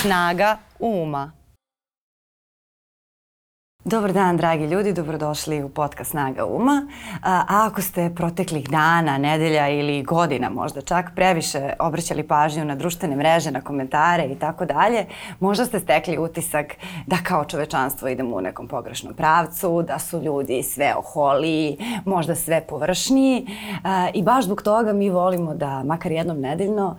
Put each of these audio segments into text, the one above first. Snaga uma. Dobar dan, dragi ljudi, dobrodošli u podcast Snaga uma. A ako ste proteklih dana, nedelja ili godina možda čak previše obraćali pažnju na društvene mreže, na komentare i tako dalje, možda ste stekli utisak da kao čovečanstvo idemo u nekom pogrešnom pravcu, da su ljudi sve oholiji, možda sve površniji i baš zbog toga mi volimo da makar jednom nedeljno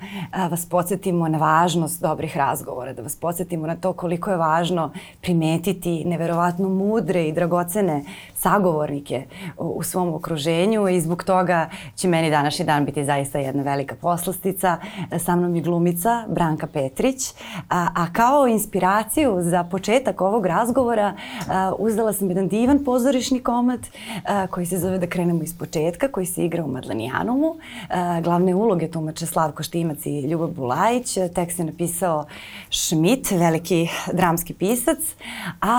vas podsjetimo na važnost dobrih razgovora, da vas podsjetimo na to koliko je važno primetiti neverovatnu mudre i dragocene sagovornike u svom okruženju i zbog toga će meni današnji dan biti zaista jedna velika poslastica. Sa mnom je glumica Branka Petrić, a, kao inspiraciju za početak ovog razgovora a, uzela sam jedan divan pozorišni komad koji se zove Da krenemo iz početka, koji se igra u Madlenijanumu. Glavne uloge tumače Slavko Štimac i Ljubav Bulajić. Tekst je napisao Šmit, veliki dramski pisac, a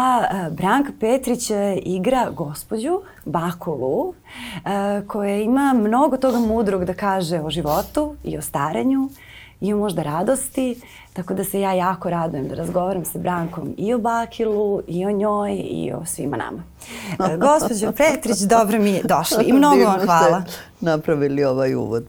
Branka Petrić igra gost gospođu, Bakulu, e, koja ima mnogo toga mudrog da kaže o životu i o starenju i o možda radosti, tako da se ja jako radujem da razgovaram sa Brankom i o Bakilu, i o njoj, i o svima nama. E, gospođo Petrić, dobro mi je došli i mnogo vam hvala. Napravili ovaj uvod.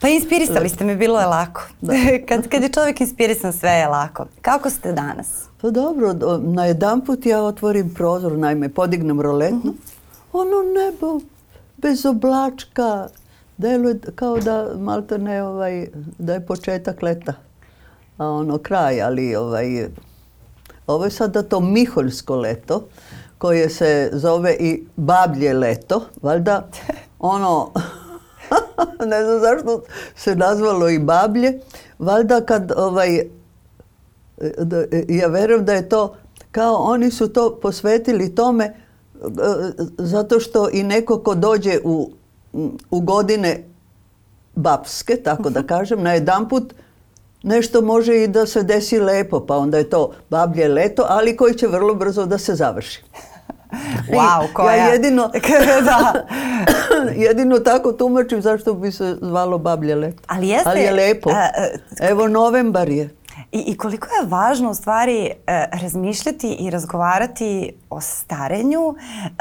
Pa inspirisali ste me, bilo je lako. kad, je čovjek inspirisan, sve je lako. Kako ste danas? Pa dobro, na jedan put ja otvorim prozor, naime podignem roletnu. Mhm. Ono nebo bez oblačka, deluje kao da to ne ovaj, da je početak leta. A ono kraj, ali ovaj, ovo je sada to miholjsko leto koje se zove i bablje leto, valjda ono ne znam zašto se nazvalo i bablje. Valjda kad ovaj, ja verujem da je to kao oni su to posvetili tome e, zato što i neko ko dođe u, u godine babske, tako da mhm. kažem, na jedan put nešto može i da se desi lepo, pa onda je to bablje leto, ali koji će vrlo brzo da se završi. Wow, koja? Ja jedino, da, jedino tako tumačim zašto bi se zvalo bablje leto. Ali jeste... Ali je lepo. Evo novembar je. I, I koliko je važno u stvari e, razmišljati i razgovarati o starenju, e,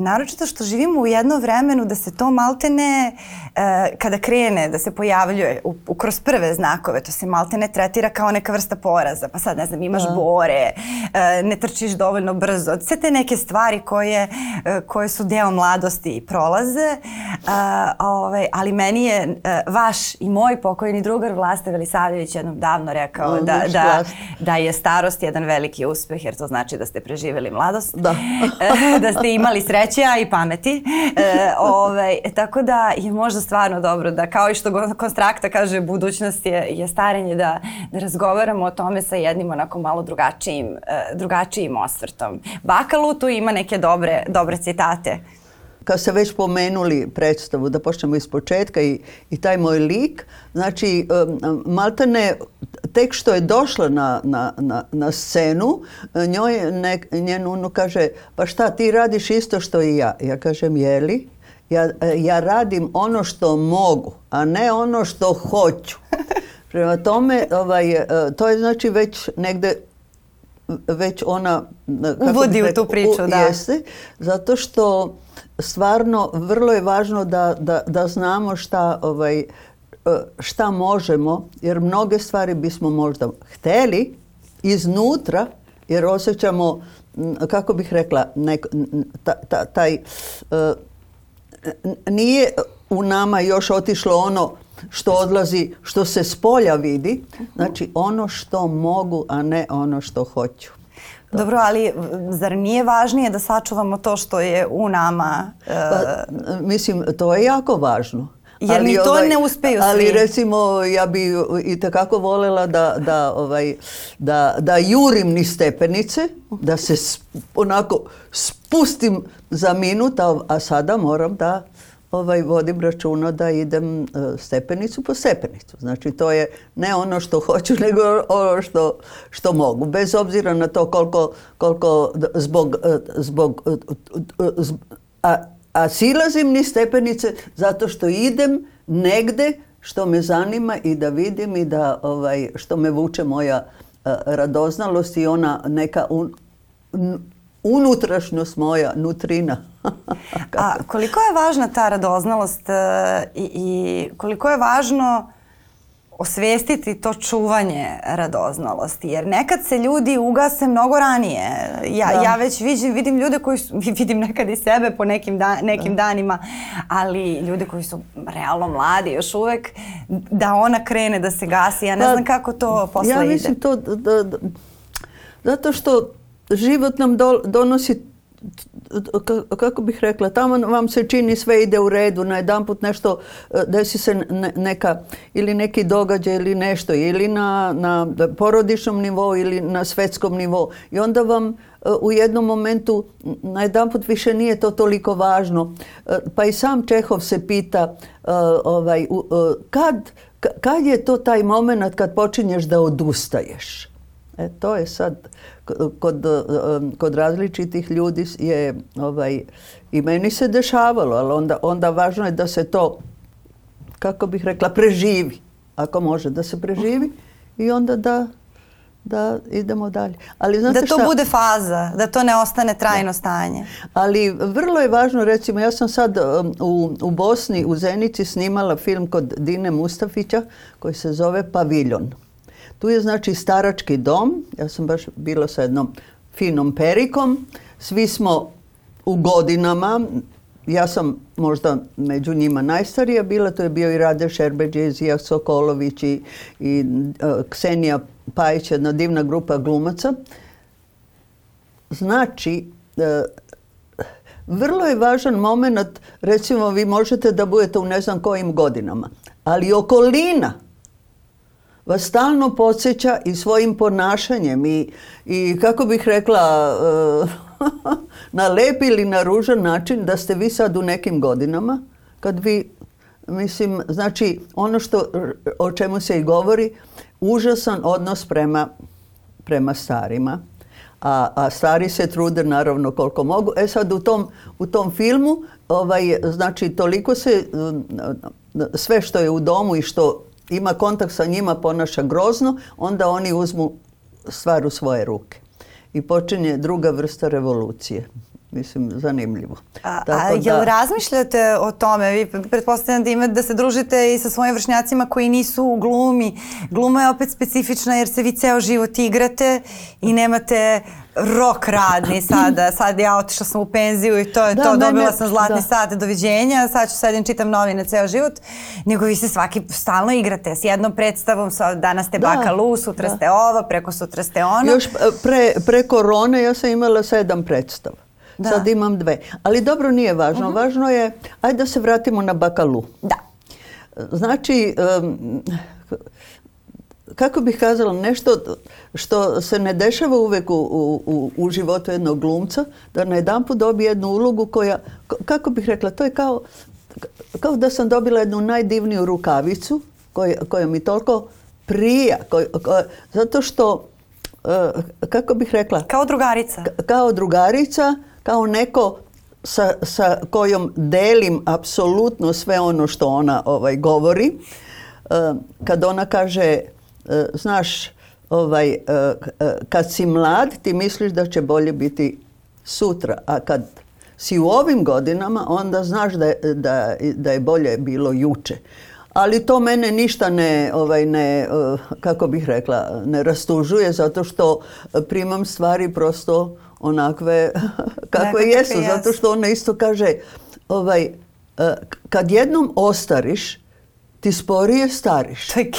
naročito što živimo u jedno vremenu da se to maltene, e, kada krene, da se pojavljuje u, kroz prve znakove, to se maltene tretira kao neka vrsta poraza. Pa sad, ne znam, imaš bore, ne trčiš dovoljno brzo. Sve te neke stvari koje, koje su deo mladosti i prolaze. Ovaj, ali meni je vaš i moj pokojni drugar Vlasta Velisavljević jednom davno rekao da, da, da je starost jedan veliki uspjeh jer to znači da ste preživjeli mladost, da, eh, da ste imali sreće i pameti. Eh, ovaj, tako da je možda stvarno dobro da kao i što konstrakta kaže budućnost je, je starenje da, da razgovaramo o tome sa jednim onako malo drugačijim, eh, drugačijim osvrtom. Bakalu tu ima neke dobre, dobre citate. Kad ste već pomenuli predstavu, da počnemo iz početka i, i taj moj lik, znači Maltene tek što je došla na, na, na, na scenu, njoj ne, njen unu kaže pa šta ti radiš isto što i ja. Ja kažem jeli? Ja, ja radim ono što mogu, a ne ono što hoću. Prema tome, ovaj, to je znači već negde već ona... Uvodi u tu priču, da. zato što stvarno vrlo je važno da, da, znamo šta, ovaj, e, šta možemo, jer mnoge stvari bismo možda hteli iznutra, jer osjećamo, kako bih rekla, taj... E, nije u nama još otišlo ono što odlazi, što se s polja vidi, znači ono što mogu, a ne ono što hoću. Dobro, ali zar nije važnije da sačuvamo to što je u nama? E, pa, mislim, to je jako važno. Jer ni to ovaj, ne uspeju svi. Ali recimo ja bi i takako voljela ovaj, da, da jurim ni stepenice, da se onako spustim za minut, a sada moram da ovaj, vodim računa da idem e, stepenicu po stepenicu. Znači to je ne ono što hoću, nego ono što, što mogu. Bez obzira na to koliko, zbog, e, e, a, silazim ni stepenice zato što idem negde što me zanima i da vidim i da ovaj, što me vuče moja radoznalost i ona neka unutrašnjost moja, nutrina. A koliko je važna ta radoznalost e, i, koliko je važno osvijestiti to čuvanje radoznalosti. Jer nekad se ljudi ugase mnogo ranije. Ja, ja već vidim, vidim ljude koji su, vidim nekad i sebe po nekim, nekim danima, ali ljude koji su realno mladi još uvek, da ona krene da se gasi. Ja ne pa, znam kako to posle ide. Ja mislim to, zato što život nam donosi kako bih rekla, tamo vam se čini sve ide u redu, na jedan put nešto e, desi se neka ili neki događaj ili nešto ili na, na porodičnom nivou ili na svetskom nivou i onda vam e, u jednom momentu na jedan put više nije to toliko važno. E, pa i sam Čehov se pita ovaj, kad, kad je to taj moment kad počinješ da odustaješ? E, to je sad, kod, e, kod različitih ljudi je, ovaj, i meni se dešavalo, ali onda, onda važno je da se to, kako bih rekla, preživi. Ako može da se preživi i onda da da idemo dalje. Ali da to bude faza, da to ne ostane trajno stanje. Ali vrlo je važno, recimo ja sam sad um, u, u Bosni, u Zenici snimala film kod Dine Mustafića koji se zove Paviljon. Tu je znači starački dom, ja sam baš bila sa jednom finom perikom, svi smo u godinama, ja sam možda među njima najstarija bila, to je bio i Rade Šerbeđe, i Sokolović i, e, Ksenija Pajić, jedna divna grupa glumaca. Znači, e, vrlo je važan moment, recimo vi možete da budete u ne znam kojim godinama, ali okolina vas stalno podsjeća i svojim ponašanjem i, kako bih rekla eh, na lep ili na ružan način da ste vi sad u nekim godinama kad vi mislim znači ono što o čemu se i govori užasan odnos prema, prema starima a, a stari se trude naravno koliko mogu e sad u tom, u tom filmu ovaj znači toliko se eh, sve što je u domu i što ima kontakt sa njima, ponaša grozno, onda oni uzmu stvar u svoje ruke. I počinje druga vrsta revolucije mislim, zanimljivo. A, jel razmišljate o tome? Vi pretpostavljam da imate da se družite i sa svojim vršnjacima koji nisu u glumi. Gluma je opet specifična jer se vi ceo život igrate i nemate rok radni sada. Sad ja otišla sam u penziju i to je to. Dobila sam zlatni sat, doviđenja. Sad ću sedim, čitam novine ceo život. Nego vi se svaki stalno igrate s jednom predstavom. Danas ste baka Lu, sutra ste ovo, preko sutra ste ono. Još e, pre, pre korone ja sam imala sedam predstava. Sad imam dve. Ali dobro, nije važno. Mhm. Važno je, ajde da se vratimo na bakalu. Da. Znači, kako bih kazala, nešto što se ne dešava uvijek u, životu jednog glumca, da na put dobije jednu ulogu koja, kako bih rekla, to je kao, kao da sam dobila jednu najdivniju rukavicu koja, mi toliko prija, zato što, e, kako bih rekla... Kao drugarica. Kao drugarica, kao neko sa, sa kojom delim apsolutno sve ono što ona ovaj, govori. E, kad ona kaže, e, znaš, ovaj, e, kad si mlad ti misliš da će bolje biti sutra, a kad si u ovim godinama onda znaš da, da, da je bolje bilo juče. Ali to mene ništa ne, ovaj, ne, kako bih rekla, ne rastužuje zato što primam stvari prosto onakve kakve jesu, zato što ona isto kaže ovaj, e, kad jednom ostariš, ti sporije stariš. To je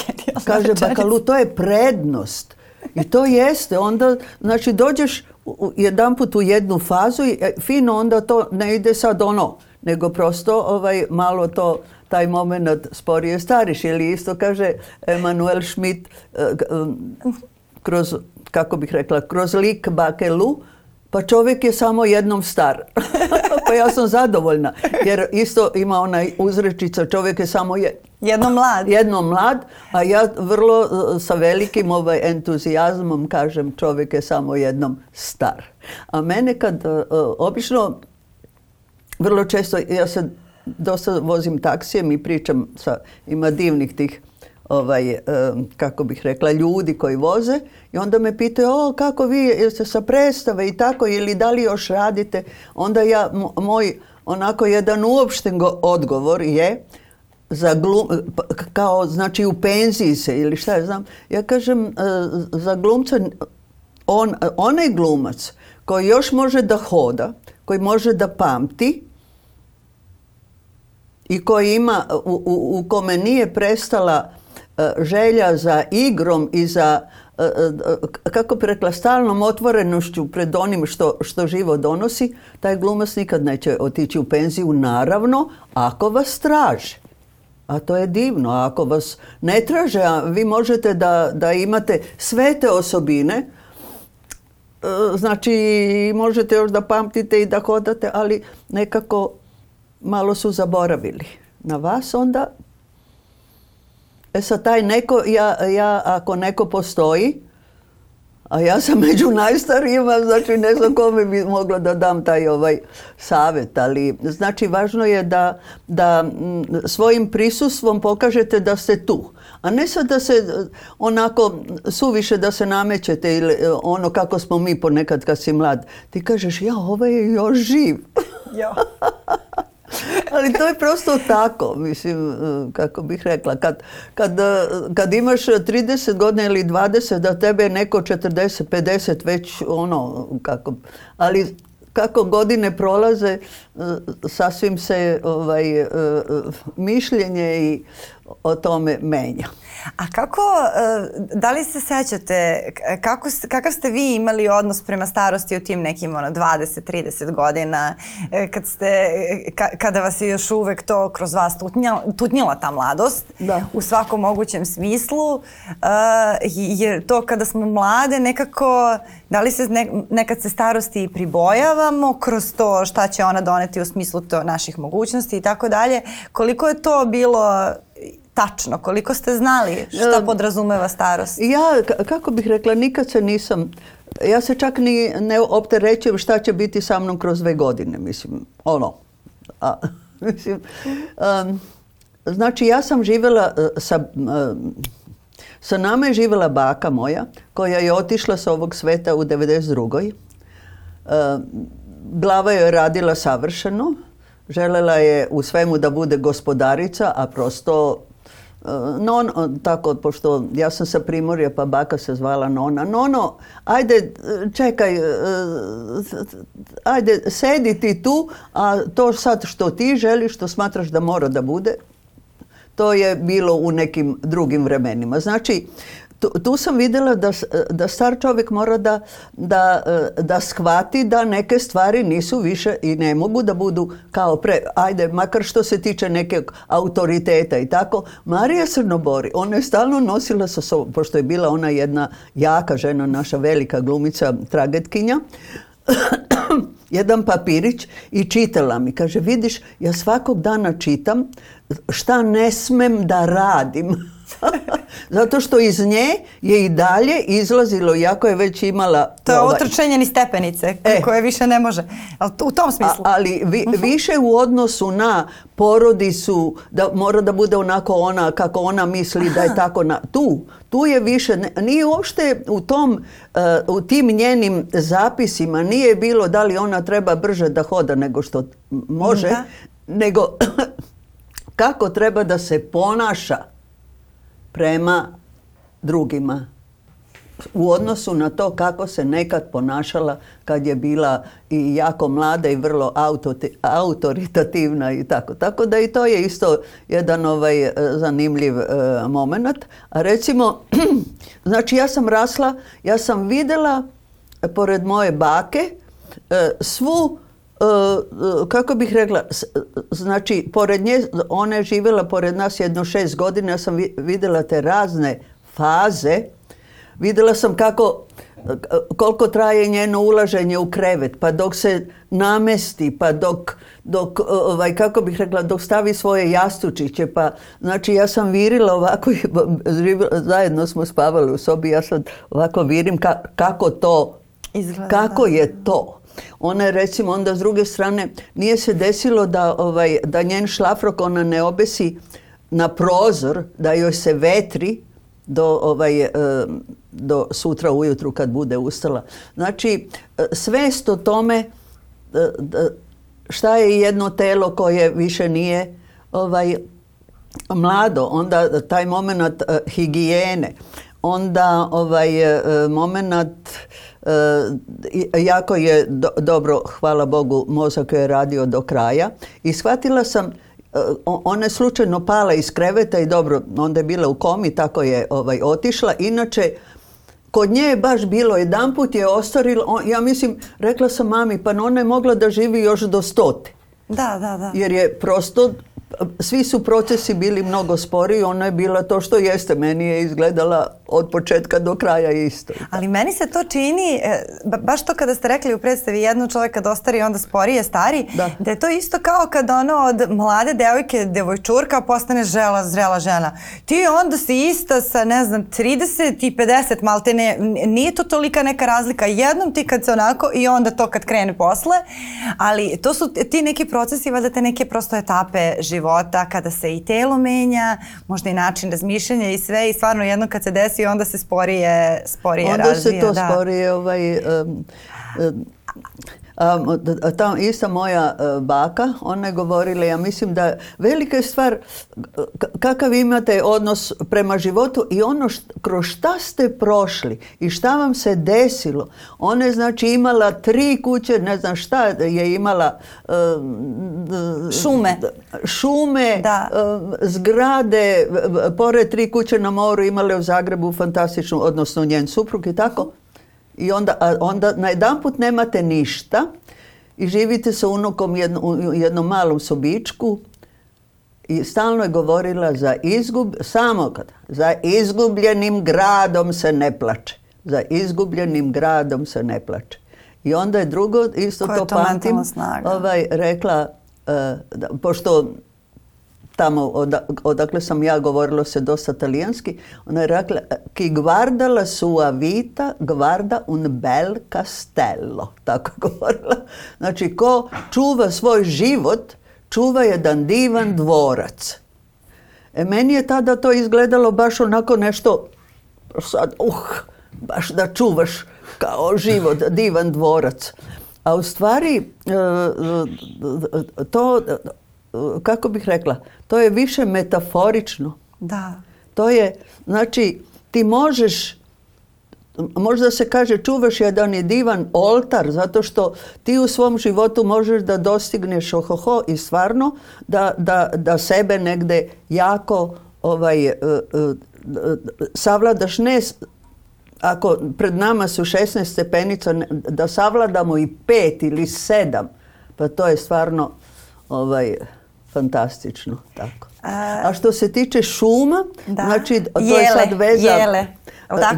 Kaže Bakalu, to je prednost. I to jeste. Onda, znači, dođeš jedan put u jednu fazu i e, fino onda to ne ide sad ono, nego prosto ovaj, malo to taj moment sporije stariš. Ili isto kaže Emanuel Schmidt e, kroz, kako bih rekla, kroz lik Bakelu, pa čovjek je samo jednom star. pa ja sam zadovoljna. Jer isto ima ona uzrečica čovjek je samo jednom mlad. mlad, a ja vrlo e, sa velikim ovaj, entuzijazmom kažem čovjek je samo jednom star. A mene kad e, e, obično vrlo često ja se dosta vozim taksijem i pričam sa ima divnih tih ovaj, e, kako bih rekla, ljudi koji voze i onda me pitaju, o, kako vi jeste sa predstave i tako, ili da li još radite? Onda ja, moj onako jedan uopšten odgovor je, za glum, pa, kao znači u penziji se ili šta ja znam, ja kažem e, za glumca, on, onaj glumac koji još može da hoda, koji može da pamti i koji ima, u kome nije prestala E, želja za igrom i za e, e, kako bi rekla, stalnom otvorenošću pred onim što, što živo donosi, taj glumac nikad neće otići u penziju, naravno, ako vas traže. A to je divno. ako vas ne traže, a vi možete da, da imate sve te osobine, znači možete još da pamtite i da hodate, ali nekako malo su zaboravili na vas, onda E sad taj neko, ja, ja ako neko postoji, a ja sam među najstarijima, znači ne znam kome bi mogla da dam taj ovaj savjet, ali znači važno je da, da svojim prisustvom pokažete da ste tu. A ne sad da se onako suviše da se namećete ili e, ono kako smo mi ponekad kad si mlad. Ti kažeš ja ovaj je još živ. Ja. Ali to je prosto tako, mislim, eh, kako bih rekla. Kad, kad, eh, kad imaš 30 godina ili 20, da tebe neko 40, 50 već ono, kako... Ali kako godine prolaze, eh, sasvim se ovaj, mišljenje i o tome menja. A kako, eh, da li se sećate, kako, kakav ste vi imali odnos prema starosti u tim nekim ono, 20-30 godina, eh, ste, eh, kada vas je još uvek to kroz vas tutnjala, ta mladost u svakom mogućem smislu, jer to kada smo mlade nekako, da li se nekad se starosti i pribojavamo kroz to šta će ona doneti u smislu to naših mogućnosti i tako dalje, koliko je to bilo tačno? Koliko ste znali šta podrazumeva starost? Ja, kako bih rekla, nikad se nisam... Ja se čak ni ne opterećujem šta će biti sa mnom kroz dve godine, mislim, ono. A, mislim, znači, ja sam živjela e, sa... sa nama je živjela baka moja, koja je otišla s ovog sveta u 92. Um, glava je radila savršeno, Želela je u svemu da bude gospodarica, a prosto Eh, eh, tako, pošto ja sam sa Primorja, pa baka se zvala Nona. Nono, ajde, eh, čekaj, ajde, sedi ti tu, a to sad što ti želiš, što smatraš da mora da bude, to je bilo u nekim drugim vremenima. Znači, tu, sam vidjela da, da star čovjek mora da, da, da shvati da neke stvari nisu više i ne mogu da budu kao pre, ajde, makar što se tiče nekog autoriteta i tako. Marija Srnobori, ona je stalno nosila sa sobom, pošto je bila ona jedna jaka žena, naša velika glumica, tragetkinja, jedan papirić i čitala mi. Kaže, vidiš, ja svakog dana čitam šta ne smem da radim. Zato što iz nje je i dalje izlazilo, iako je već imala... To je otrčenje ovaj- ni stepenice, e. koje više ne može. Ali u tom smislu. ali mhm. više u odnosu na su da mora da bude onako ona, kako ona misli da je tako na... Tu, tu je više, nije uopšte u tom, eh, u tim njenim zapisima nije bilo da li ona treba brže da hoda nego što može, nego kako treba da se ponaša prema drugima u odnosu na to kako se nekad ponašala kad je bila i jako mlada i vrlo autoritativna i tako. Tako da i to je isto jedan ovaj eh, zanimljiv eh, moment. A recimo, znači ja sam rasla, ja sam vidjela pored moje bake eh, svu E, e, kako bih rekla, e, znači, pored nje, ona je živjela pored nas jedno šest godina, ja sam vidjela te razne faze, vidjela sam kako, koliko traje njeno ulaženje u krevet, pa dok se namesti, pa dok, dok ovaj, kako bih rekla, dok stavi svoje jastučiće, pa znači ja sam virila ovako, zajedno smo spavali u sobi, ja sad ovako virim kako to, kako je to. Ona je recimo onda s druge strane, nije se desilo da, ovaj, da njen šlafrok ona ne obesi na prozor, da joj se vetri do, ovaj, eh, do sutra ujutru kad bude ustala. Znači, eh, svest o tome eh, šta je jedno telo koje više nije ovaj, mlado, onda taj moment higijene, onda ovaj moment E, jako je dobro, hvala Bogu, mozak je radio do kraja i shvatila sam e, ona je slučajno pala iz kreveta i dobro, onda je bila u komi, tako je ovaj, otišla. Inače, kod nje je baš bilo, jedan put je ostarila, ja mislim, rekla sam mami, pa ona je mogla da živi još do stote. Da, da, da. Jer je prosto svi su procesi bili mnogo sporiji ona je bila to što jeste, meni je izgledala od početka do kraja isto. Ali meni se to čini, e, baš to kada ste rekli u predstavi jednu čovjeka dostari, ostari onda sporije stari, da. je to isto kao kad ono od mlade devojke, devojčurka postane žela, zrela žena. Ti onda si ista sa ne znam 30 i 50 malte ne, nije to tolika neka razlika. Jednom ti kad se onako i onda to kad krene posle, ali to su ti neki procesi, valjda te neke prosto etape života života kada se i telo menja, možda i način razmišljanja i sve i stvarno jedno kad se desi onda se sporije, sporije onda razvija. Onda se to sporije ovaj, ta ista moja e, baka, ona je govorila, ja mislim da velika je stvar kakav imate odnos prema životu i ono kroz šta ste prošli i šta vam se desilo. Ona je znači imala tri kuće, ne znam šta je imala. E, šume. Šume, e, zgrade, pored tri kuće na moru imale u Zagrebu fantastičnu, odnosno njen suprug i tako i onda, a onda najedanput nemate ništa i živite sa unukom jedno, u jednom malom sobičku i stalno je govorila za izgub, samo kad, za izgubljenim gradom se ne plače. Za izgubljenim gradom se ne plače. I onda je drugo, isto to, to pamtim, Ovaj, rekla, e, da, pošto tamo odakle sam ja govorila se dosta talijanski, ona je rekla ki guarda la sua vita guarda un bel castello, tako govorila. Znači ko čuva svoj život, čuva jedan divan dvorac. E, meni je tada to izgledalo baš onako nešto, sad, uh, baš da čuvaš kao život, divan dvorac. A u stvari, e, e, e, to kako bih rekla, to je više metaforično. Da. To je, znači, ti možeš, možda se kaže čuvaš jedan je divan oltar, zato što ti u svom životu možeš da dostigneš ohoho i stvarno da, da, da sebe negde jako ovaj, e, e, savladaš ne ako pred nama su 16 stepenica, da savladamo i pet ili sedam, pa to je stvarno ovaj, fantastično. Tako. A, što se tiče šuma, znači to je sad veza.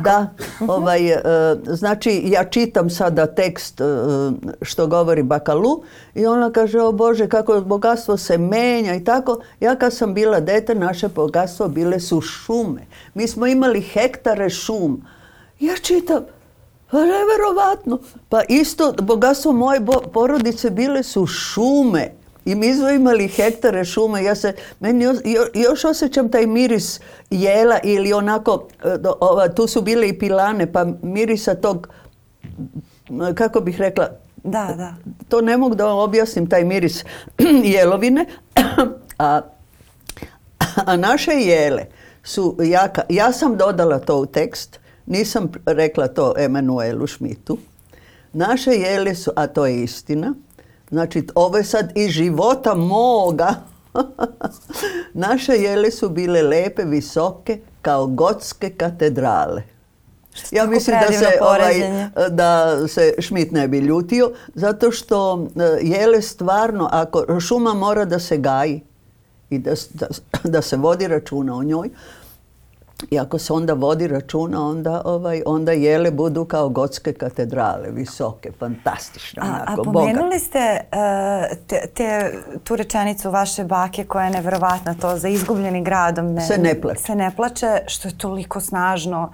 Da, ovaj, e, znači ja čitam sada tekst e, što govori Bakalu i ona kaže, o Bože, kako bogatstvo se menja i tako. Ja kad sam bila dete, naše bogatstvo bile su šume. Mi smo imali hektare šum. Ja čitam, pa neverovatno. Pa isto, bogatstvo moje porodice bile su šume. I mi smo imali hektare šume, ja se, meni još osjećam taj miris jela ili onako, e, ova, tu su bile i pilane, pa mirisa tog, kako bih rekla, da, da. to ne mogu da vam objasnim, taj miris jelovine, a, a naše jele su jaka, ja sam dodala to u tekst, nisam rekla to Emanuelu Šmitu, naše jele su, a to je istina, Znači, ovo je sad iz života moga. Naše jele su bile lepe, visoke, kao gotske katedrale. ja mislim da se, ovaj, da se Šmit ne bi ljutio, zato što e, jele stvarno, ako šuma mora da se gaji i da, da, da se vodi računa o njoj, i ako se onda vodi računa, onda, ovaj, onda jele budu kao gotske katedrale, visoke, fantastične. A, a pomenuli ste e, te, tu rečenicu vaše bake koja je nevjerovatna to za izgubljeni gradom. se ne plače. što je toliko snažno.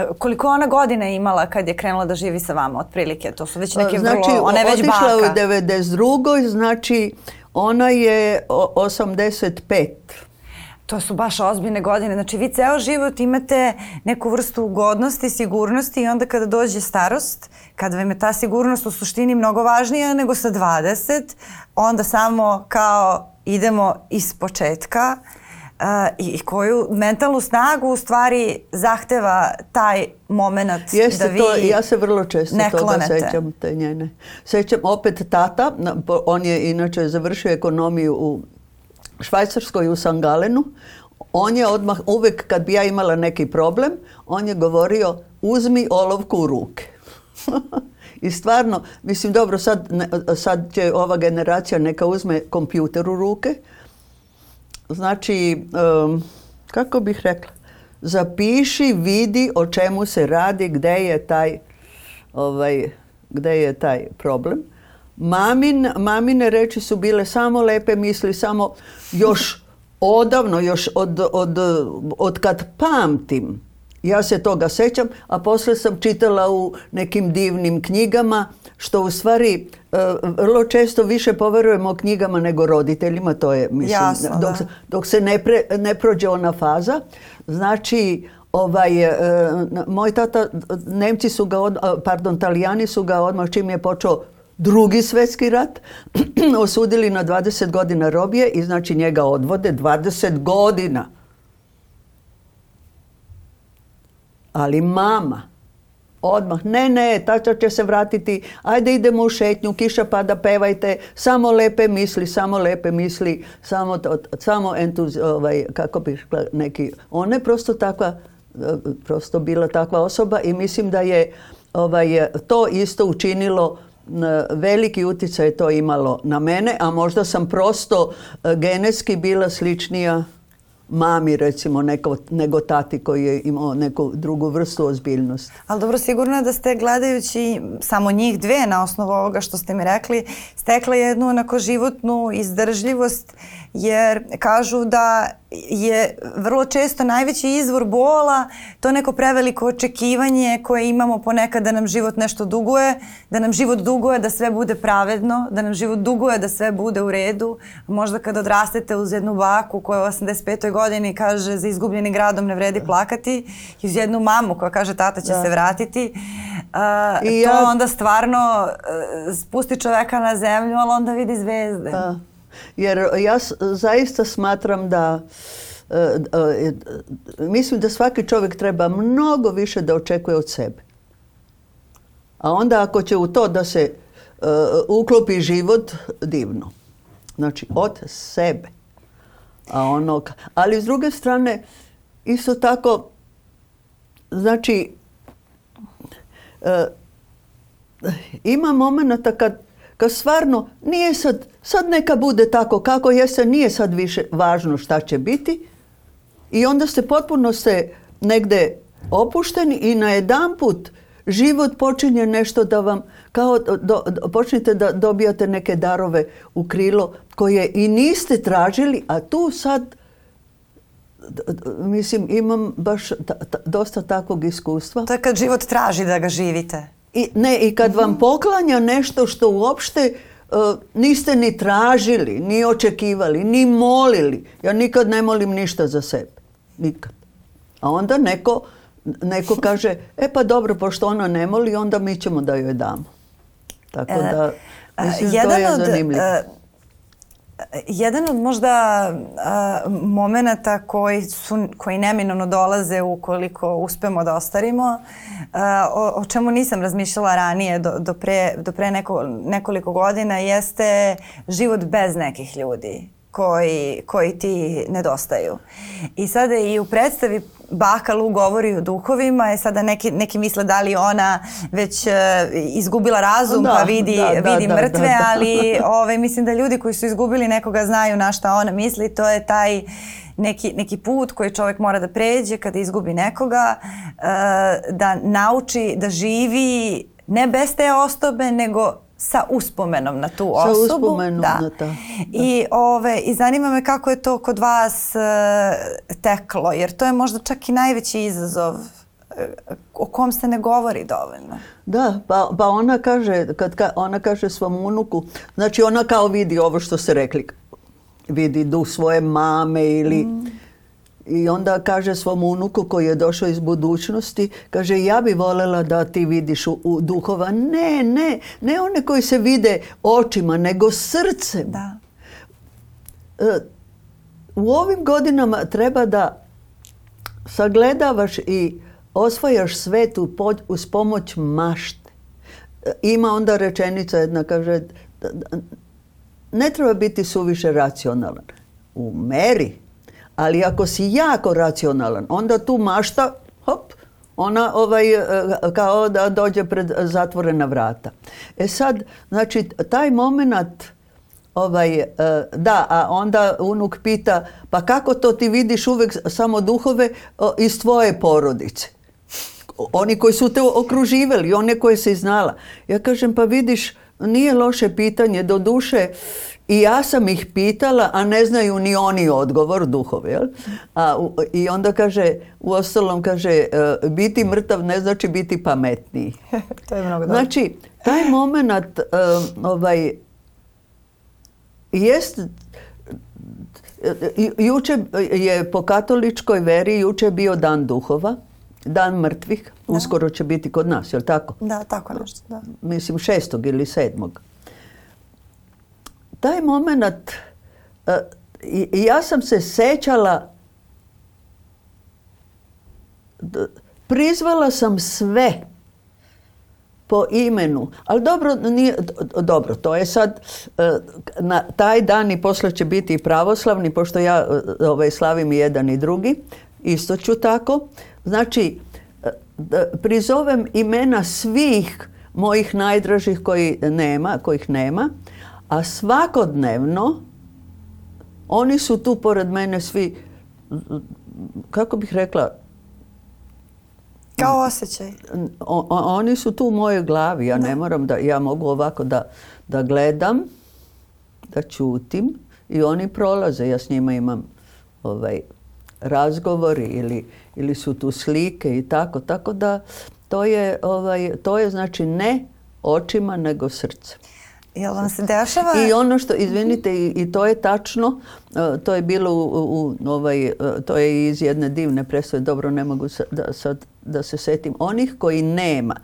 Uh, koliko ona godina imala kad je krenula da živi sa vama, otprilike? To su već neke pa, znači, vrlo, ona je već baka. Znači, otišla u 92. Znači, ona je 85 to su baš ozbiljne godine. Znači vi ceo život imate neku vrstu ugodnosti, sigurnosti i onda kada dođe starost, kada vam je ta sigurnost u suštini mnogo važnija nego sa 20, onda samo kao idemo iz početka eh, i koju mentalnu snagu u stvari zahteva taj moment Jeste da vi to, ja se vrlo često ne sećam te njene. Sećam opet tata, on je inače završio ekonomiju u Švajcarskoj u Sangalenu, on je odmah, uvijek kad bi ja imala neki problem, on je govorio uzmi olovku u ruke. I stvarno, mislim dobro, sad, sad će ova generacija neka uzme kompjuter u ruke. Znači, kako bih rekla, zapiši, vidi o čemu se radi, gdje je taj, ovaj, gdje je taj problem. Mamin, mamine reči su bile samo lepe misli, samo još odavno, još od, od, od kad pamtim, ja se toga sećam, a posle sam čitala u nekim divnim knjigama, što u stvari e, vrlo često više poverujemo knjigama nego roditeljima, to je, mislim, dok, dok se ne, ne prođe ona faza, znači, ovaj, e, moj tata, Nemci su ga, od, pardon, Talijani su ga odmah čim je počeo drugi svjetski rat osudili na 20 godina robije i znači njega odvode 20 godina. Ali mama odmah, ne, ne, tača će se vratiti, ajde idemo u šetnju, kiša pada, pevajte, samo lepe misli, samo lepe misli, samo, samo entuz, ovaj, kako bih neki, ona je prosto takva, eh, prosto bila takva osoba i mislim da je ovaj, to isto učinilo veliki utjecaj je to imalo na mene, a možda sam prosto e, genetski bila sličnija mami recimo nego tati koji je imao neku drugu vrstu ozbiljnosti. Ali dobro, sigurno je da ste gledajući samo njih dve na osnovu ovoga što ste mi rekli, stekla jednu onako životnu izdržljivost jer kažu da je vrlo često najveći izvor bola to neko preveliko očekivanje koje imamo ponekad da nam život nešto duguje, da nam život duguje da sve bude pravedno, da nam život duguje da sve bude u redu. Možda kad odrastete uz jednu baku koja u 85. godini kaže za izgubljenim gradom ne vredi plakati i uz jednu mamu koja kaže tata će se vratiti. I to onda stvarno e, spusti čoveka na zemlju, ali onda vidi zvezde. Da. Jer ja zaista smatram da e, e, mislim da svaki čovjek treba mnogo više da očekuje od sebe. A onda ako će u to da se e, uklopi život, divno. Znači, od sebe. A ono ali s druge strane, isto tako, znači, ima momenata kad kad stvarno nije sad, sad neka bude tako kako jeste, nije sad više važno šta će biti i onda ste potpuno se negde opušteni i na jedan put život počinje nešto da vam, kao počnete da dobijate neke darove u krilo koje i niste tražili, a tu sad mislim imam baš dosta takvog iskustva. To je kad život traži da ga živite. I, ne, i kad vam mhm. poklanja nešto što uopšte e, niste ni tražili, ni očekivali, ni molili. Ja nikad ne molim ništa za sebe. Nikad. A onda neko, neko kaže, e pa dobro, pošto ona ne moli, onda mi ćemo da joj damo. Tako e, da, e, mislim, je zanimljivo. Jedan od možda momenata koji, su, neminovno dolaze ukoliko uspemo da ostarimo, o, čemu nisam razmišljala ranije do, do pre, nekoliko godina, jeste život bez nekih ljudi koji, koji ti nedostaju. I sada i u predstavi baka Lu govori o duhovima, I e sada neki, neki misle da li ona već e, izgubila razum pa da, pa vidi, vidi mrtve, ali ove, ovaj, mislim da ljudi koji su izgubili nekoga znaju na šta ona misli, to je taj neki, neki put koji čovjek mora da pređe kada izgubi nekoga, e, da nauči da živi ne bez te osobe, nego sa uspomenom na tu sa osobu. Sa uspomenom na to. I, ove, I zanima me kako je to kod vas e, teklo, jer to je možda čak i najveći izazov e, o kom se ne govori dovoljno. Da, pa, pa ona kaže, kad ona kaže svom unuku, znači ona kao vidi ovo što se rekli, vidi du svoje mame ili... Mm. I onda kaže svom unuku koji je došao iz budućnosti, kaže ja bi voljela da ti vidiš u, duhova. Ne, ne, ne one koji se vide očima, nego srcem. Da. E, u ovim godinama treba da sagledavaš i osvajaš svet uz pomoć mašte. E, ima onda rečenica jedna, kaže ne treba biti suviše racionalan. U meri ali ako si jako racionalan, onda tu mašta, hop, ona ovaj, eh, kao da dođe pred zatvorena vrata. E sad, znači, taj moment, ovaj, eh, da, a onda unuk pita, pa kako to ti vidiš uvek samo duhove iz tvoje porodice? Oni koji su te okruživali, one koje se znala. Ja kažem, pa vidiš, nije loše pitanje, do duše, i ja sam ih pitala, a ne znaju ni oni odgovor, duhovi, jel? I onda kaže, u ostalom kaže, e, biti mrtav ne znači biti pametniji. to je mnogo Znači, taj moment, e, ovaj, jest e, Juče je po katoličkoj veri, juče je bio dan duhova, dan mrtvih, uskoro će biti kod nas, jel tako? Da, tako nešto, da. Mislim šestog ili sedmog taj moment, e, ja sam se sećala, prizvala sam sve po imenu, ali dobro, nije, dobro to je sad, e, na taj dan i poslije će biti i pravoslavni, pošto ja e, ovaj, slavim i jedan i drugi, isto ću tako. Znači, prizovem imena svih mojih najdražih koji nema, kojih nema, a svakodnevno oni su tu pored mene svi, kako bih rekla... Kao osjećaj. oni su tu u mojoj glavi, ja ne moram da, ja mogu ovako da, da gledam, da čutim i oni prolaze, ja s njima imam ovaj, razgovori ili, ili su tu slike i tako, tako da to je, ovaj, to je znači ne očima nego srcem. Jel vam se dešava? I ono što, izvinite, i, to je tačno, e, to je bilo u, ovaj, e, to je iz jedne divne presve, dobro ne mogu sad da, sad da se setim, onih koji nema,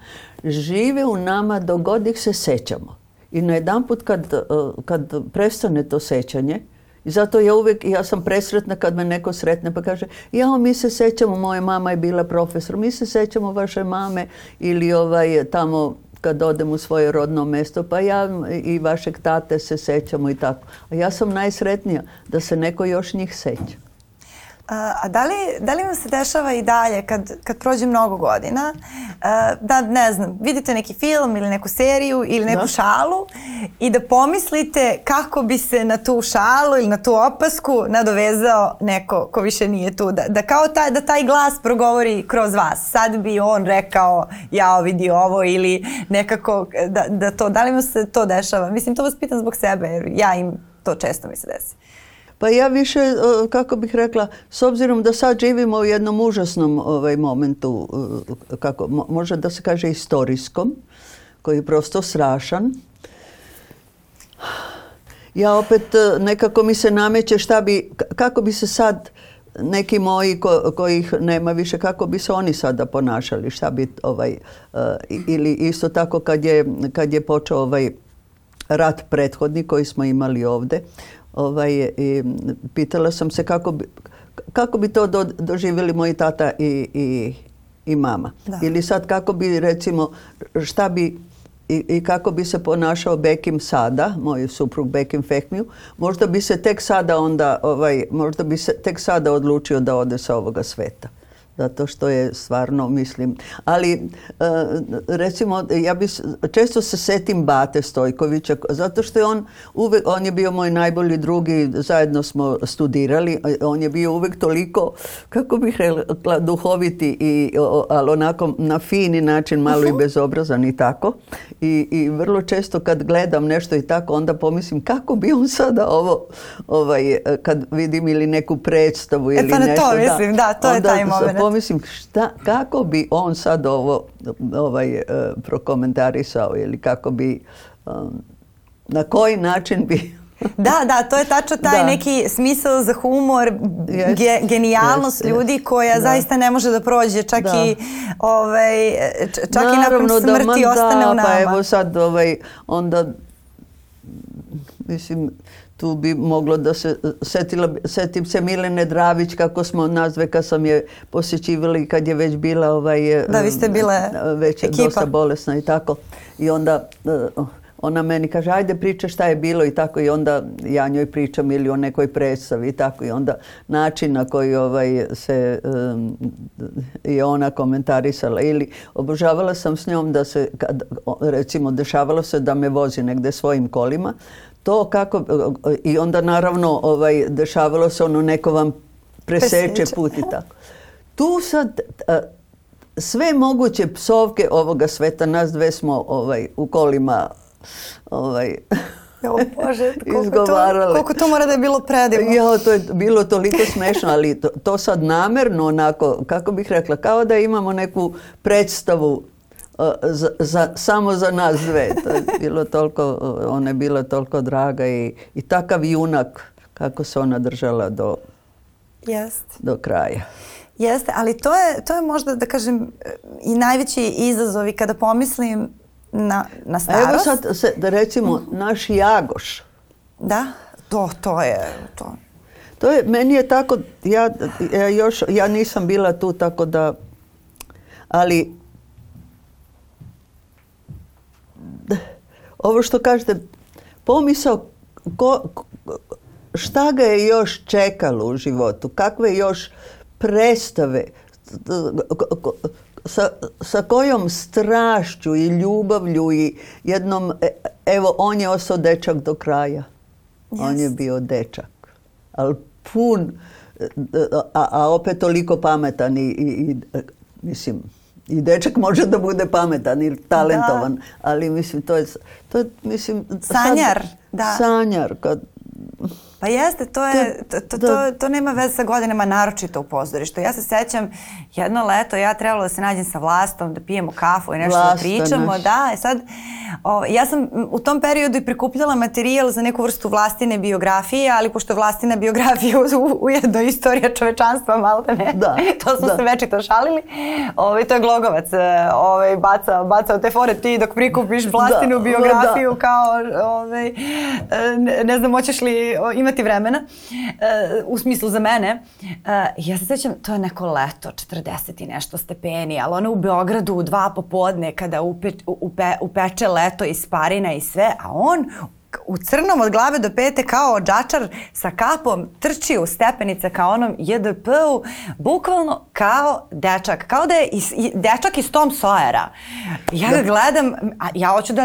žive u nama do god se sećamo. I na jedan put kad, e, kad prestane to sećanje, i zato ja uvijek, ja sam presretna kad me neko sretne pa kaže, jao mi se sećamo, moja mama je bila profesor, mi se sećamo vaše mame ili ovaj tamo kad odem u svoje rodno mesto, pa ja i vašeg tate se sećamo i tako. A ja sam najsretnija da se neko još njih seća. A da li, vam se dešava i dalje kad, prođe mnogo godina da, ne znam, vidite neki film ili neku seriju ili neku šalu i da pomislite kako bi se na tu šalu ili na tu opasku nadovezao neko ko više nije tu. Da, da kao taj, da taj glas progovori kroz vas. Sad bi on rekao ja vidi ovo ili nekako da, to, da li vam se to dešava? Mislim, to vas pitam zbog sebe jer ja im to često mi se desi. Pa ja više, e, kako bih rekla, s obzirom da sad živimo u jednom užasnom ovaj, momentu, e, kako, možda da se kaže istorijskom, koji je prosto strašan. Ja opet e, nekako mi se nameće šta bi, kako bi se sad neki moji kojih nema više, kako bi se oni sada ponašali, šta bi ovaj, ili isto tako kad je, kad je počeo ovaj rat prethodni koji smo imali ovdje, Ovaj, pitala sam se kako bi, kako bi to doživjeli moji tata i, mama. Ili sad kako bi recimo, šta bi i, kako bi se ponašao Bekim sada, moj suprug Bekim Fehmiju, možda bi se tek sada onda, ovaj, možda bi se tek sada odlučio da ode sa ovoga sveta zato što je stvarno, mislim. Ali, e, recimo, ja bi, često se setim Bate Stojkovića, zato što je on uvek, on je bio moj najbolji drugi, zajedno smo studirali, e, on je bio uvek toliko, kako bih rekla, duhoviti, i, ali onako na fini način, malo i mhm. bezobrazan i tako. I, vrlo često kad gledam nešto i tako, onda pomislim kako bi on sada ovo, ovaj, e, kad vidim ili neku predstavu ili e, pa to mislim, da, to je taj moment pomislim šta, kako bi on sad ovo ovaj, eh, prokomentarisao ili kako bi, um, na koji način bi da, da, to je tačno taj neki smisao za humor, yes, genijalnost ljudi koja zaista ne može da prođe, čak i ovaj, čak Naravno, i nakon smrti da, ostane u pa nama. Pa evo sad, ovaj, onda, mislim, tu bi moglo da se, setila, setim se Milene Dravić kako smo nazve kad sam je posjećivali kad je već bila ovaj, da, vi ste bile već ekipa. dosta bolesna i tako i onda e, ona meni kaže ajde priča šta je bilo i tako i onda ja njoj pričam ili o nekoj predstavi i tako i onda način na koji ovaj se je ona komentarisala ili obožavala sam s njom da se kad, recimo dešavalo se da me vozi negde svojim kolima to kako i onda naravno ovaj dešavalo se ono neko vam preseče, put i tako. Tu sad sve moguće psovke ovoga sveta, nas dve smo ovaj, u kolima ovaj, koliko to, koliko to mora da je bilo predivno. Ja, to je bilo toliko smešno, ali to, to sad namerno onako, kako bih rekla, kao da imamo neku predstavu samo za nas dve. To je bilo toliko, ona je bila toliko draga i, takav junak kako se ona držala do, Jest. do kraja. Jeste, ali to je, to je možda, da kažem, i najveći izazovi kada pomislim na, na starost. sad, se, da recimo, naš Jagoš. Da, to, to je, to. To je, meni je tako, ja još, ja nisam bila tu tako da, ali ovo što kažete, pomisao ko, šta ga je još čekalo u životu, kakve još predstave, sa, sa kojom strašću i ljubavlju i jednom, e, evo on je ostao dečak do kraja. On je bio dečak, ali pun, e, e, a, opet toliko pametan i, i, i mislim, i dečak može da bude pametan ili talentovan, ali mislim to je, to mislim... Sanjar, da. Sanjar, kad pa jeste, to, je, to, to, to, to nema veze sa godinama, naročito u pozorištu. Ja se sećam, jedno leto ja trebalo da se nađem sa vlastom, da pijemo kafu i nešto Vlasta, da pričamo. E da, sad, o, ja sam u tom periodu i prikupljala materijal za neku vrstu vlastine biografije, ali pošto vlastina biografija u, ujedno istorija čovečanstva, malo da ne, da, to smo da. se to šalili. Ovaj, to je Glogovac, e, ove, ovaj, baca, bacao te fore ti dok prikupiš vlastinu biografiju kao, ove, ovaj, ne, ne znam, hoćeš li imati vremena, eh, u smislu za mene. Eh, ja se sjećam, to je neko leto, 40 i nešto stepeni, ali ono u Beogradu u dva popodne kada upe, upeče leto iz parina i sve, a on u crnom od glave do pete kao džačar sa kapom trči u stepenice kao onom JDP-u, bukvalno kao dečak, kao da je dečak iz Tom Sawyera. Ja ga gledam, a ja hoću da,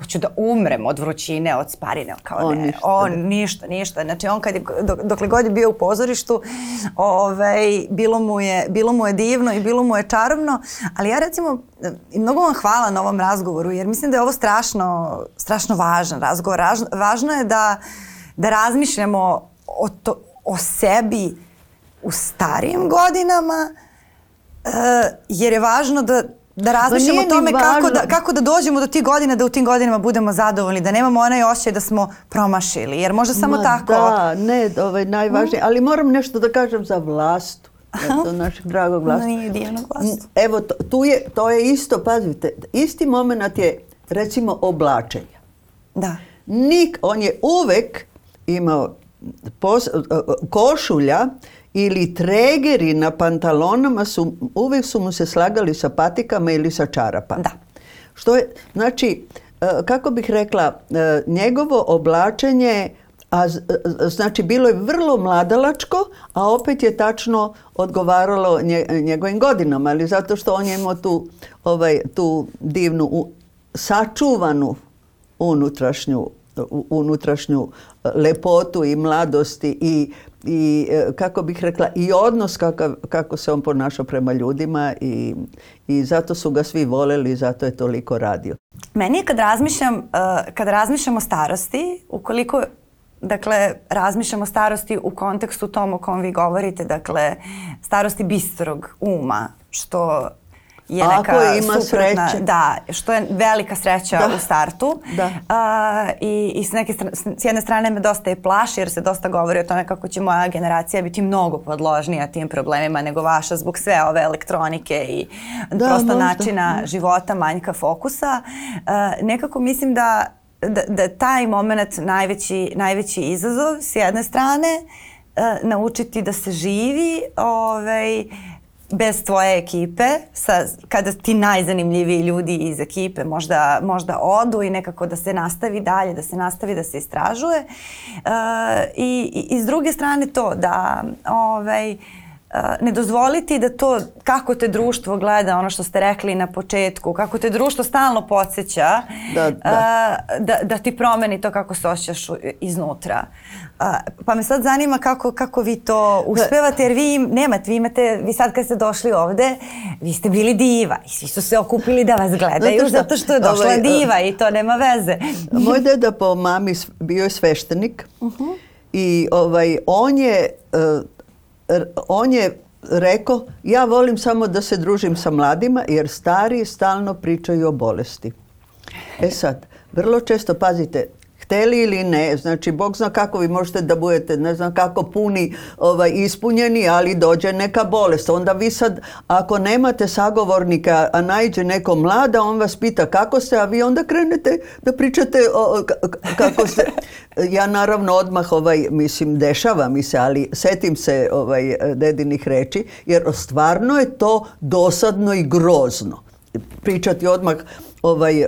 hoću da umrem od vrućine, od sparine, kao on, ništa, on ništa, ništa. Znači on kad je, dok, dokle god je bio u pozorištu, ovaj, bilo, mu je, bilo mu je divno i bilo mu je čarobno, ali ja recimo i mnogo vam hvala na ovom razgovoru jer mislim da je ovo strašno, strašno važan razgovor. Važno je da, da razmišljamo o, to, o sebi u starijim godinama eh, jer je važno da da razmišljamo o tome kako da, kako da dođemo do tih godina, da u tim godinama budemo zadovoljni, da nemamo onaj osjećaj da smo promašili, jer možda samo tako... Da, ne, ovaj, najvažnije, mm. ali moram nešto da kažem za vlastu. Eto, našeg dragog Evo, tu je, to je isto, pazite, isti moment je, recimo, oblačenja. Da. Nik, on je uvek imao e, e, košulja ili tregeri na pantalonama su, uvijek su mu se slagali sa patikama ili sa čarapama. Da. Što je, znači, e, kako bih rekla, njegovo oblačenje znači bilo je vrlo mladalačko, a opet je tačno odgovaralo njegovim godinama, ali zato što on je imao tu, ovaj, tu divnu sačuvanu unutrašnju, unutrašnju e, lepotu i mladosti i, i e, kako bih rekla i odnos kako se on ponašao prema ljudima i, i zato su ga svi voleli i zato je toliko radio. Meni je kad razmišljam, e, kad razmišljam o starosti, ukoliko dakle, razmišljamo o starosti u kontekstu tom o kom vi govorite, dakle, starosti bistrog uma, što je neka ima sreće. da, što je velika sreća u startu. Da. i, i s, neke s jedne strane me dosta je plaši jer se dosta govori o tome kako će moja generacija biti mnogo podložnija tim problemima nego vaša zbog sve ove elektronike i da, prosto načina života, manjka fokusa. nekako mislim da da, da taj moment najveći, najveći izazov s jedne strane e, naučiti da se živi ovaj, bez tvoje ekipe, sa, kada ti najzanimljiviji ljudi iz ekipe možda, možda odu i nekako da se nastavi dalje, da se nastavi, da se istražuje. E, i, I s druge strane to da ovaj, ne dozvoliti da to kako te društvo gleda ono što ste rekli na početku, kako te društvo stalno podsjeća da, da. ti promeni to kako se iznutra. Pa me sad zanima kako, kako vi to uspevate jer vi nemate, vi imate, vi sad kad ste došli ovde, vi ste bili diva i svi su se okupili da vas gledaju zato, zato što je došla ovaj, diva i to nema veze. Moj deda po mami bio je sveštenik uh i ovaj, on je e, on je rekao ja volim samo da se družim sa mladima jer stari stalno pričaju o bolesti. E sad, vrlo često, pazite, hteli ili ne, znači Bog zna kako vi možete da budete, ne znam kako puni ovaj, ispunjeni, ali dođe neka bolest. Onda vi sad, ako nemate sagovornika, a najđe neko mlada, on vas pita kako ste, a vi onda krenete da pričate o, kako ste. Ja naravno odmah, ovaj, mislim, dešava mi se, ali setim se ovaj, dedinih reći, jer stvarno je to dosadno i grozno pričati odmah ovaj,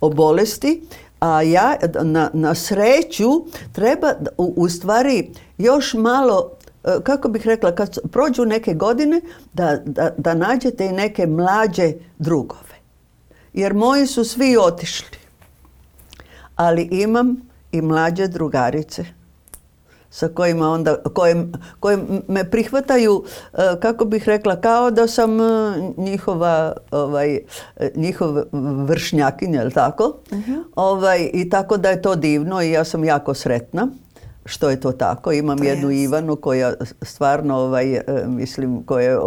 o bolesti, a ja na, na sreću treba u, stvari još malo e, kako bih rekla, kad prođu neke godine, da, da, da nađete i neke mlađe drugove. Jer moji su svi otišli. Ali imam i mlađe drugarice sa kojima onda, koje, koje me prihvataju, e, kako bih rekla, kao da sam e, njihova, ovaj, e, njihov vršnjakin, jel tako? Mhm. Ovaj, I tako da je to divno i ja sam jako sretna što je to tako. Imam jednu Ivanu koja stvarno, ovaj, mislim, koja je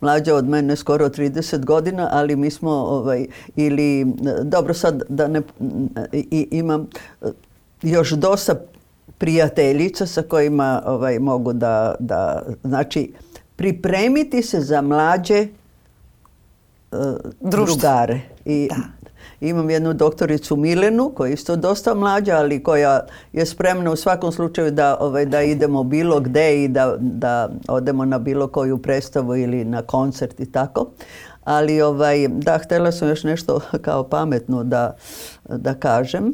mlađa od mene skoro 30 godina, ali mi smo, ovaj, ili, dobro sad da ne, i, imam još dosta prijateljica sa kojima ovaj, mogu da, da, znači, pripremiti se za mlađe uh, drugare. I, Imam jednu doktoricu Milenu koja je isto dosta mlađa, ali koja je spremna u svakom slučaju da, ovaj, da idemo bilo gde i da, da odemo na bilo koju predstavu ili na koncert i tako. Ali ovaj, da, htjela sam još nešto kao pametno da, da kažem.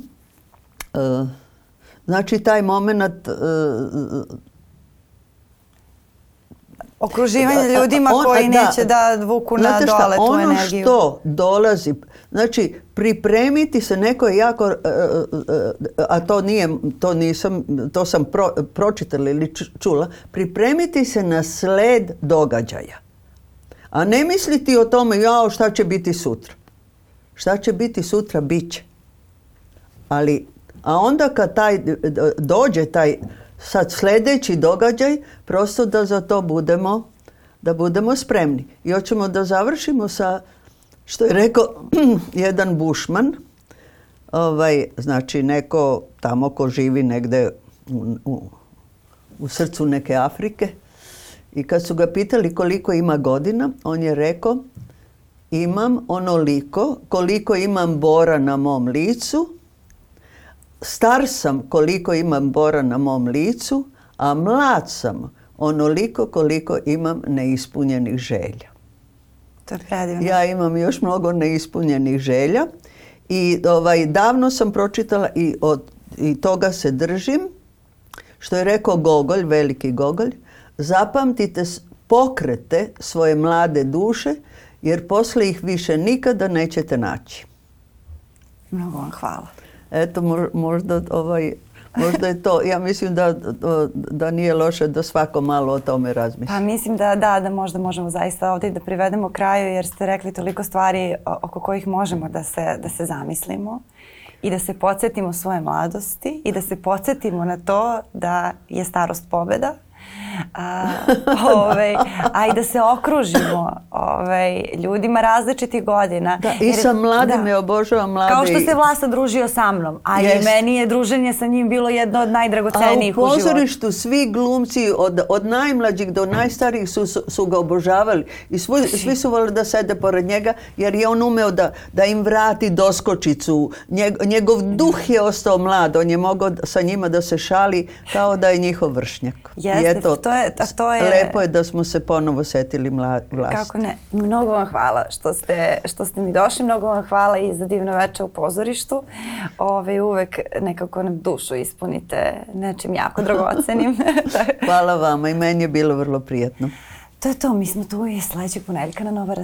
E, Znači taj moment e, Okruživanje e, ljudima koji neće da vuku na dole tu ono energiju. dolazi, znači pripremiti se neko je jako, e, a to nije, to nisam, to sam pročitala ili čula, pripremiti se na sled događaja. A ne misliti o tome, jao šta će biti sutra. Šta će biti sutra, bit će. Ali a onda kad taj, dođe taj sad sljedeći događaj, prosto da za to budemo, da budemo spremni. I hoćemo da završimo sa, što je rekao jedan bušman, ovaj, znači neko tamo ko živi negde u, u, u srcu neke Afrike, i kad su ga pitali koliko ima godina, on je rekao imam onoliko koliko imam bora na mom licu Star sam koliko imam bora na mom licu, a mlad sam onoliko koliko imam neispunjenih želja. ja imam još mnogo neispunjenih želja i ovaj, davno sam pročitala i, od, i toga se držim, što je rekao Gogolj, veliki Gogolj, zapamtite pokrete svoje mlade duše jer posle ih više nikada nećete naći. Mnogo vam hvala. Eto, možda, ovaj, možda je to, ja mislim da, da nije loše da svako malo o tome razmisli. Pa mislim da da, da možda možemo zaista ovdje da privedemo kraju jer ste rekli toliko stvari oko kojih možemo da se, da se zamislimo i da se podsjetimo svoje mladosti i da se podsjetimo na to da je starost pobjeda a, a pa, i ovaj, da se okružimo ovaj, ljudima različitih godina. Da, I sa mladim da, obožavam mladi. Kao što se Vlasta družio sa mnom, a i meni je druženje sa njim bilo jedno od najdragocenijih u životu. A u pozorištu svi glumci od, od najmlađih do najstarijih su, su, ga obožavali i svi, su volili da sede pored njega jer je on umeo da, da im vrati doskočicu. Njegov, duh je ostao mlad, on je mogao sa njima da se šali kao da je njihov vršnjak. Jeste, I eto, to, to je, a to je... Lepo je da smo se ponovo setili mla, vlasti. Kako ne. Mnogo vam hvala što ste, što ste mi došli. Mnogo vam hvala i za divno večer u pozorištu. Ove, uvek nekako nam dušu ispunite nečim jako dragocenim. hvala vama i meni je bilo vrlo prijatno. To je to. Mi smo tu i sledećeg ponedjeljka na Nova